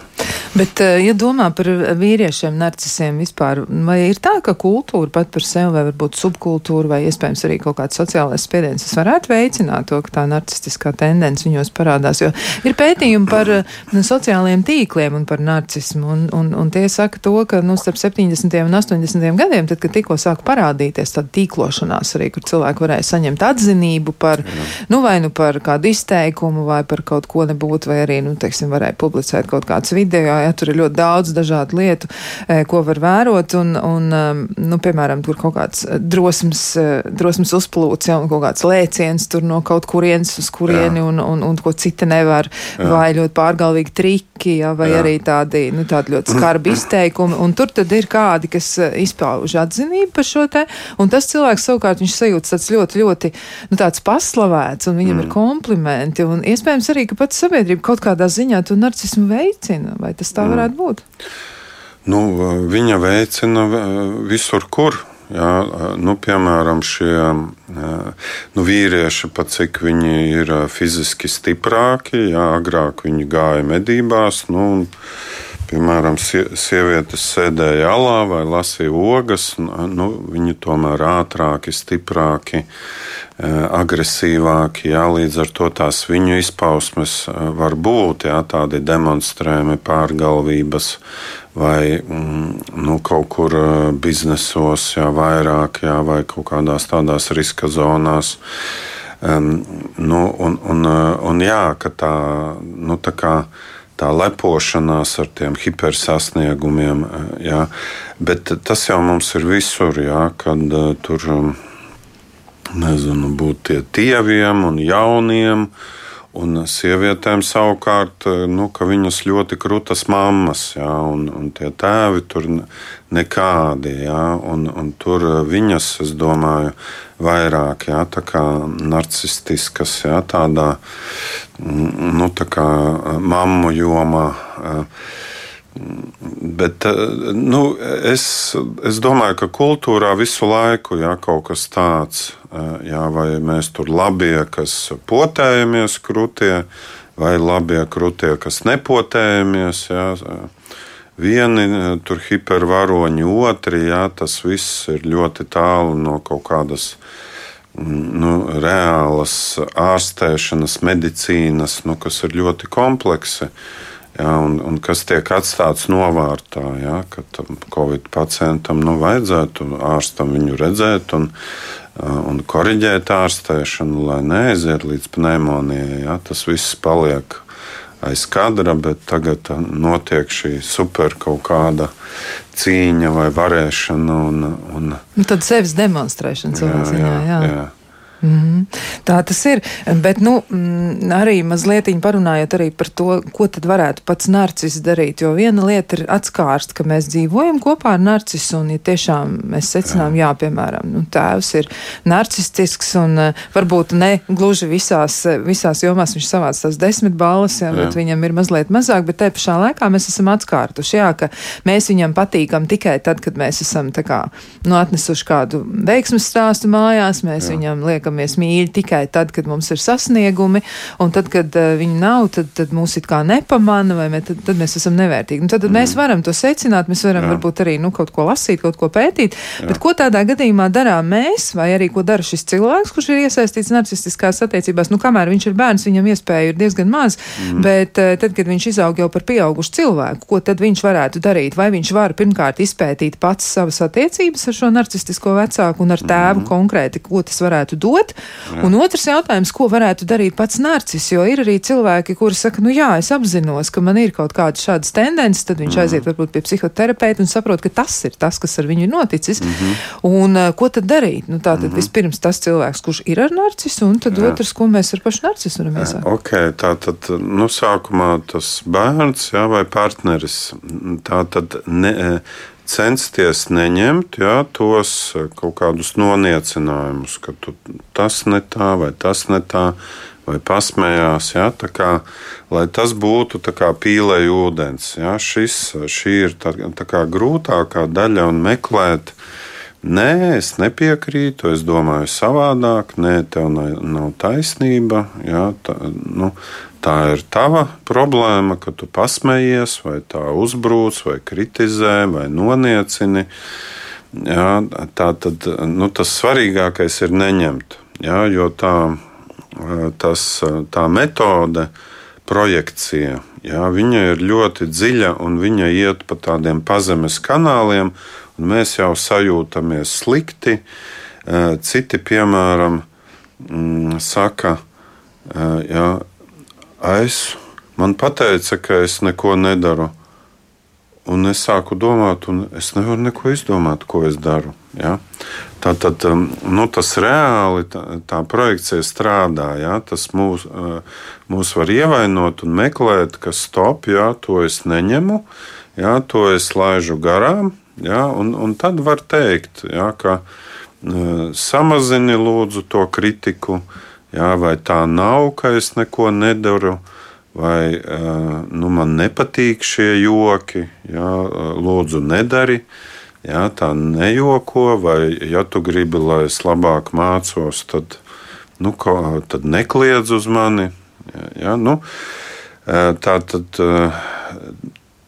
Bet, eh, ja domā par vīriešiem, narcisiem vispār, vai ir tā, ka kultūra pat par sevi, vai varbūt subkultūra, vai iespējams arī kaut kāds sociālais spiediens, tas varētu veicināt to, ka tā narcistiskā tendence viņos parādās? Jo ir pētījumi par nu, sociālajiem tīkliem un par narcismu, un, un, un tie saka to, ka nu, starp 70. un 80. gadiem, tad, kad tikko sāk parādīties tāda tīklošanās arī, kur cilvēki varēja saņemt atzinību par, nu, vai nu par kādu izteikumu, vai par kaut ko nebūtu, vai arī, nu, teiksim, varēja publicēt kaut kāds video, ja tur ir ļoti daudz dažādu lietu, e, ko var vērot, un, un um, nu, piemēram, tur kaut kāds drosmes, e, drosmes uzplūts, ja, un kaut kāds lēciens tur no kaut kurienes uz kurieni, un, un, un ko cita nevar, Jā. vai ļoti pārgalvīgi triki, ja, vai Jā. arī tādi, nu, tādi ļoti skarbi izteikumi, un tur tad ir kādi, kas e, izpauž atzinību par šo te, un tas cilvēks savukārt viņš sajūtas tāds ļoti, ļoti, nu, tāds paslavēts, un viņam mm. ir komplimenti, un iespējams arī, ka pats sabiedrība kaut kādā ziņā to narcismu veicina, vai tas tā varētu būt? Nu, viņa veicina visur, kur. Jā, nu, piemēram, šie nu, vīrieši, pat cik viņi ir fiziski stiprāki, jā, agrāk viņi gāja medībās. Nu, piemēram, sievietes sēdēja alā vai lasīja ogas, nu, viņi tomēr ātrāki, stiprāki, agresīvāki. Jā, līdz ar to tās viņu izpausmes var būt jā, tādi demonstrējumi pārgalvības vai mm, nu, kaut kur biznesos, jā, vairāk, jā, vai kaut kādās tādās riska zonās. Um, nu, un, un, un jā, ka tā, nu, tā kā tā lepošanās ar tiem hipersasniegumiem. Jā. Bet tas jau mums ir visur, jā, kad uh, tur nezinu, būt tie tieviem un jauniem. Un sievietēm savukārt, nu, viņas ļoti krūtas mammas, jā, un, un tie tēvi tur nekādi. Jā, un, un tur viņas, es domāju, vairāk jā, tā kā narcistiskas, jā, tādā nu, tā kā mammu jomā. Bet nu, es, es domāju, ka kultūrā visu laiku ir kaut kas tāds, jā, vai mēs tur labie, kas potējamies krūtie, vai labie krūtie, kas nepotējamies. Jā, Vieni tur hipervaroņi, otri, jā, tas viss ir ļoti tālu no kaut kādas nu, reālas ārstēšanas, medicīnas, nu, kas ir ļoti kompleksi. Ja, un, un kas tiek atstāts novārtā, ja, ka Covid pacientam nu, vajadzētu ārstam viņu redzēt un, un korrigēt ārstēšanu, lai neaiziet līdz pneimonijai. Ja, tas viss paliek aiz kadra, bet tagad notiek šī super kaut kāda cīņa vai varēšana. Un, un, nu, tad sevis demonstrēšana savā ziņā. Jā, jā. jā. Mm. Tā tas ir. Bet nu, mm, arī mazliet parunājot arī par to, ko tad varētu pats narcis darīt. Jo viena lieta ir atskārst, ka mēs dzīvojam kopā ar narcisu, un ja tiešām mēs secinām, jā, piemēram, nu, tēvs ir narcistisks un uh, varbūt ne gluži visās, visās jomās viņš savāc tās desmit balvas, jā, jā. bet viņam ir mazliet mazāk, bet te pašā laikā mēs esam atskārtuši, jā, ka mēs viņam patīkam tikai tad, kad mēs esam kā, nu, atnesuši kādu veiksmes stāstu mājās, mēs jā. viņam liekam satiekamies mīļi tikai tad, kad mums ir sasniegumi, un tad, kad uh, viņi nav, tad, tad mūs it kā nepamana, vai mē, tad, tad mēs esam nevērtīgi. Un tad, tad mm. mēs varam to secināt, mēs varam Jā. varbūt arī nu, kaut ko lasīt, kaut ko pētīt, Jā. bet ko tādā gadījumā darām mēs, vai arī ko dara šis cilvēks, kurš ir iesaistīts narcistiskās attiecībās, nu, kamēr viņš ir bērns, viņam iespēja ir diezgan maz, mm. bet uh, tad, kad viņš izaug jau par pieaugušu cilvēku, ko tad viņš varētu darīt? Vai viņš var pirmkārt izpētīt pats savas attiecības ar šo narcistisko vecāku un ar tēvu mm. konkrēti, ko tas varētu dot? Dot. Jā. Un otrs jautājums, ko varētu darīt pats narcis, jo ir arī cilvēki, kuri saka, nu jā, es apzinos, ka man ir kaut kādas šādas tendences, tad viņš mm. aiziet varbūt pie psihoterapeita un saprot, ka tas ir tas, kas ar viņu ir noticis. Mm -hmm. Un uh, ko tad darīt? Nu, tā tad mm -hmm. vispirms tas cilvēks, kurš ir ar narcisu, un tad jā. otrs, ko mēs ar pašu narcisu varam iesākt. Okay, tā tad, nu, sākumā tas bērns jā, vai partneris. Tā tad ne, censties neņemt jā, tos eh, kaut kādus noniecinājumus, ka tu, tas ne tā vai tas ne tā. Vai pasmējās, ja, kā, lai tas būtu pīlēji ūdens. Ja, šis, šī ir tā, tā kā grūtākā daļa un meklēt, Nē, es nepiekrītu, es domāju savādāk, nē, tev nav taisnība. Jā, tā, nu, tā ir tava problēma, ka tu pasmējies, vai tā uzbrūc, vai kritizē, vai noniecini. Jā, tā tad nu, tas svarīgākais ir neņemt, jā, jo tā, tas, tā metode, projekcija, jā, viņa ir ļoti dziļa un viņa iet pa tādiem pazemes kanāliem, mēs jau sajūtamies slikti. Citi, piemēram, mm, saka, jā, es, man teica, ka es neko nedaru. Un es sāku domāt, un es nevaru neko izdomāt, ko es daru. Ja? Tā tad um, nu, tas reāli, tā, tā projekcija strādā. Ja? Tas mūs, mūs var ievainot un meklēt, ka stop, ja, to es neņemu, ja, to es laižu garām. Ja? Un, un tad var teikt, ja, ka uh, samazini lūdzu to kritiku. Uh, Jā, vai tā nav, ka es neko nedaru, vai nu, man nepatīk šie joki, jā, lūdzu, nedari. Jā, tā nejoko, vai ja tu gribi, lai es labāk mācos, tad, nu, ko, tad nekliedz uz mani. Jā, nu, tā tad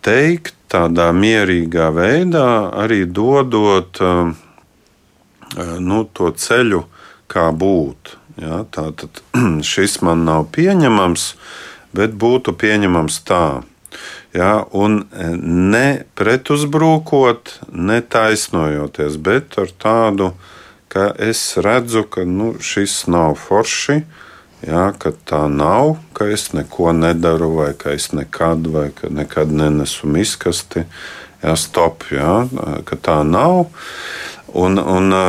teikt tādā mierīgā veidā, arī dodot nu, to ceļu, kā būt. Ja, Tātad šis man nav pieņemams, bet būtu pieņemams tā. Ja, un e, ne pretuzbrūkot, ne taisnojoties, bet ar tādu, ka es redzu, ka nu, šis nav forši, ja, ka tā nav, ka es neko nedaru, vai ka es nekad, vai ka nekad nenesu miskasti. Ja, stop, ja, ka tā nav. Un, un e,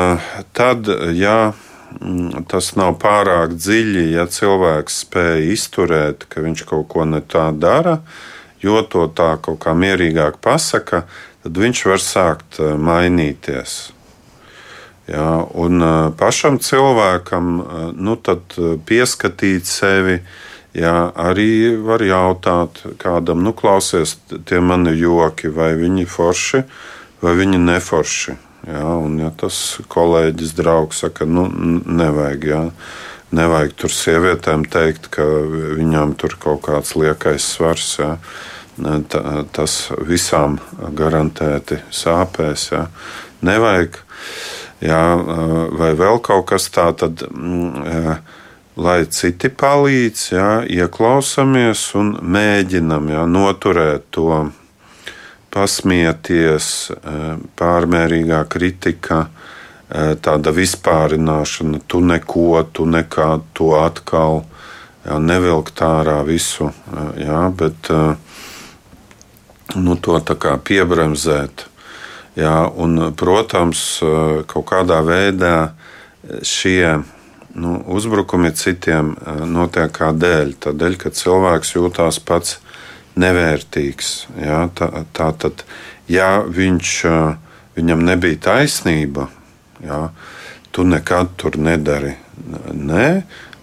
tad, ja Mm, tas nav pārāk dziļi, ja cilvēks spēj izturēt, ka viņš kaut ko ne tā dara, jo to tā kaut kā mierīgāk pasaka, tad viņš var sākt eh, mainīties. Jā, un pašam cilvēkam nu, pieskatīt sevi, jā, arī var jautāt kādam, nu, klausies, tie mani joki, vai viņi forši, vai viņi neforši. Jā, un, ja tas kolēģis, draugs saka, nu, nevajag. Jā. Nevajag tur sievietēm teikt, ka viņām tur kaut kāds liekais svars. Jā. Ta, tas visām garantēti sāpēs. Jā. Nevajag, jā, vai vēl kaut kas tāds, tad, jā, lai citi palīdz, jā, ieklausāmies un mēģinam jā, noturēt to pasmieties, pārmērīgā kritika, tāda vispārināšana, tu neko, tu nekā, tu atkal, jā, nevilkt ārā visu, jā, bet nu, to tā kā piebremzēt. Jā, un, protams, kaut kādā veidā šie nu, uzbrukumi citiem notiek kādēļ? Tādēļ, ka cilvēks jūtās pats nevērtīgs. Ja? Tā, tā tad, ja viņš, viņam nebija taisnība, ja? tu nekad tur nedari. Nē,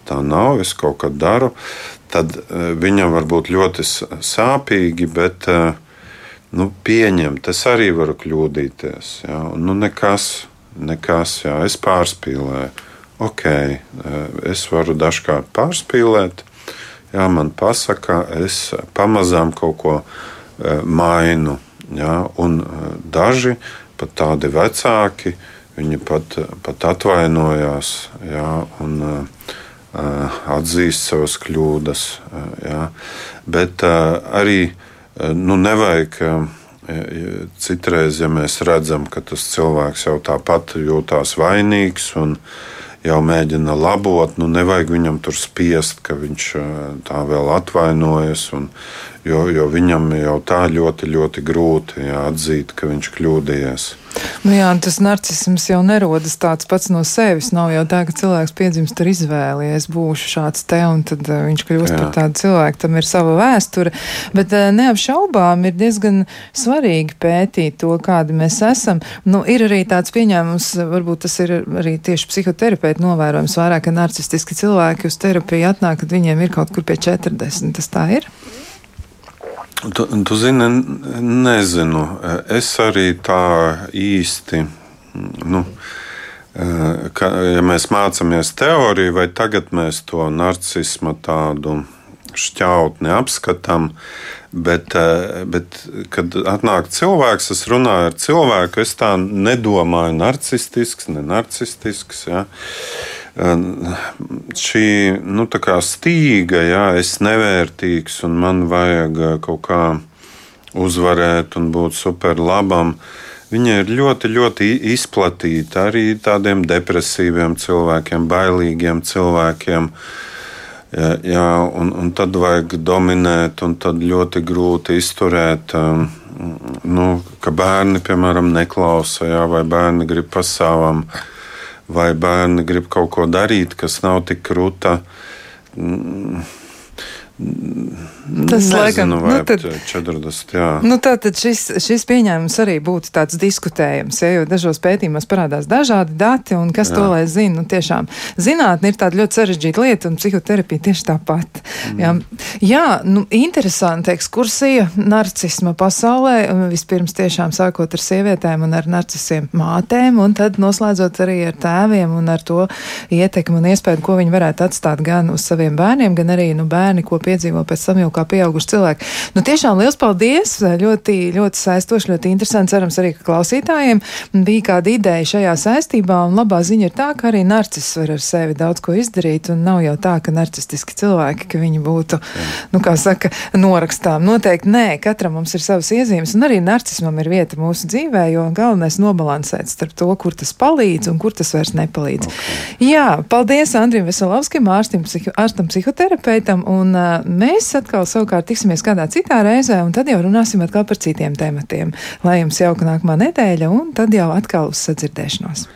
tā nav, es kaut ko daru. Tad viņam var būt ļoti sāpīgi, bet nu, pieņemt, es arī varu kļūdīties. Ja? Nu, nekas, nekas jā, es pārspīlēju. Ok, es varu dažkārt pārspīlēt, jā, man pasaka, es pamazām kaut ko e, mainu. Jā, un e, daži pat tādi vecāki, viņi pat, pat atvainojās jā, un atzīst savas kļūdas. Jā. Bet arī nu, nevajag. Citreiz, ja mēs redzam, ka tas cilvēks jau tāpat jūtās vainīgs un jau mēģina labot. Nu, nevajag viņam tur spiest, ka viņš tā vēl atvainojas. Un, jo, jo viņam jau tā ļoti, ļoti grūti jā, atzīt, ka viņš kļūdījies. Nu jā, tas narcisms jau nerodas tāds pats no sevis. Nav jau tā, ka cilvēks piedzimst ar izvēli, ja es būšu šāds te, un tad uh, viņš kļūst jā. par tādu cilvēku. Tam ir sava vēsture. Bet uh, neapšaubām ir diezgan svarīgi pētīt to, kādi mēs esam. Nu, ir arī tāds pieņēmums, varbūt tas ir arī tieši psihoterapeiti novērojams vairāk, ka narcistiski cilvēki uz terapiju atnāk, kad viņiem ir kaut kur pie 40. Tas tā ir? Tu, tu zini, nezinu. Es arī tā īsti. Nu, ka, ja mēs mācāmies teoriju, vai tagad mēs to narcismu tādu šķautni apskatām, bet, bet kad atnāk cilvēks, es runāju ar cilvēku, es tā nedomāju narcistisks, ne narcistisks. Ja šī nu, stīga, jā, es nevērtīgs un man vajag kaut kā uzvarēt un būt superlabam. Viņa ir ļoti, ļoti izplatīta arī tādiem depresīviem cilvēkiem, bailīgiem cilvēkiem. Jā, jā, un, un tad vajag dominēt, un tad ļoti grūti izturēt, nu, ka bērni, piemēram, neklausa, jā, vai bērni grib pa savam. Uh, vai bērni grib kaut ko darīt, kas nav tik krūta. Mm, Tas Nezinu, laikam nu, tad, 40. Jā. Nu, tātad šis, šis pieņēmums arī būtu tāds diskutējams, ja, jo dažos pētījumos parādās dažādi dati, un kas jā. to lai zina. Nu, tiešām zinātne ir tāda ļoti sarežģīta lieta, un psihoterapija tieši tāpat. Mm. Jā, jā nu, interesanti ekskursija narcisma pasaulē, vispirms tiešām sākot ar sievietēm un ar narcisiem mātēm, un tad noslēdzot arī ar tēviem un ar to ietekmi un iespēju, ko viņi varētu atstāt gan uz saviem bērniem, gan arī nu, bērni, ko piedzīvo pēc jau kā pieauguši cilvēki. Nu, tiešām liels paldies! Ļoti, ļoti saistoši, ļoti interesanti. Cerams, arī klausītājiem bija kāda ideja šajā saistībā. Un labā ziņa ir tā, ka arī narcis var ar sevi daudz ko izdarīt. Un nav jau tā, ka narcistiski cilvēki, ka viņi būtu, nu, kā saka, norakstām. Noteikti nē, katram mums ir savas iezīmes. Un arī narcismam ir vieta mūsu dzīvē, jo galvenais nobalansēt starp to, kur tas palīdz un kur tas vairs nepalīdz. Okay. Jā, paldies Andrim Veselovskim, ārstim, psiho, ārstam psihoterapeitam. Un uh, mēs atkal savukārt tiksimies kādā citā reizē, un tad jau runāsim atkal par citiem tematiem. Lai jums jauka nākamā nedēļa, un tad jau atkal uz sadzirdēšanos.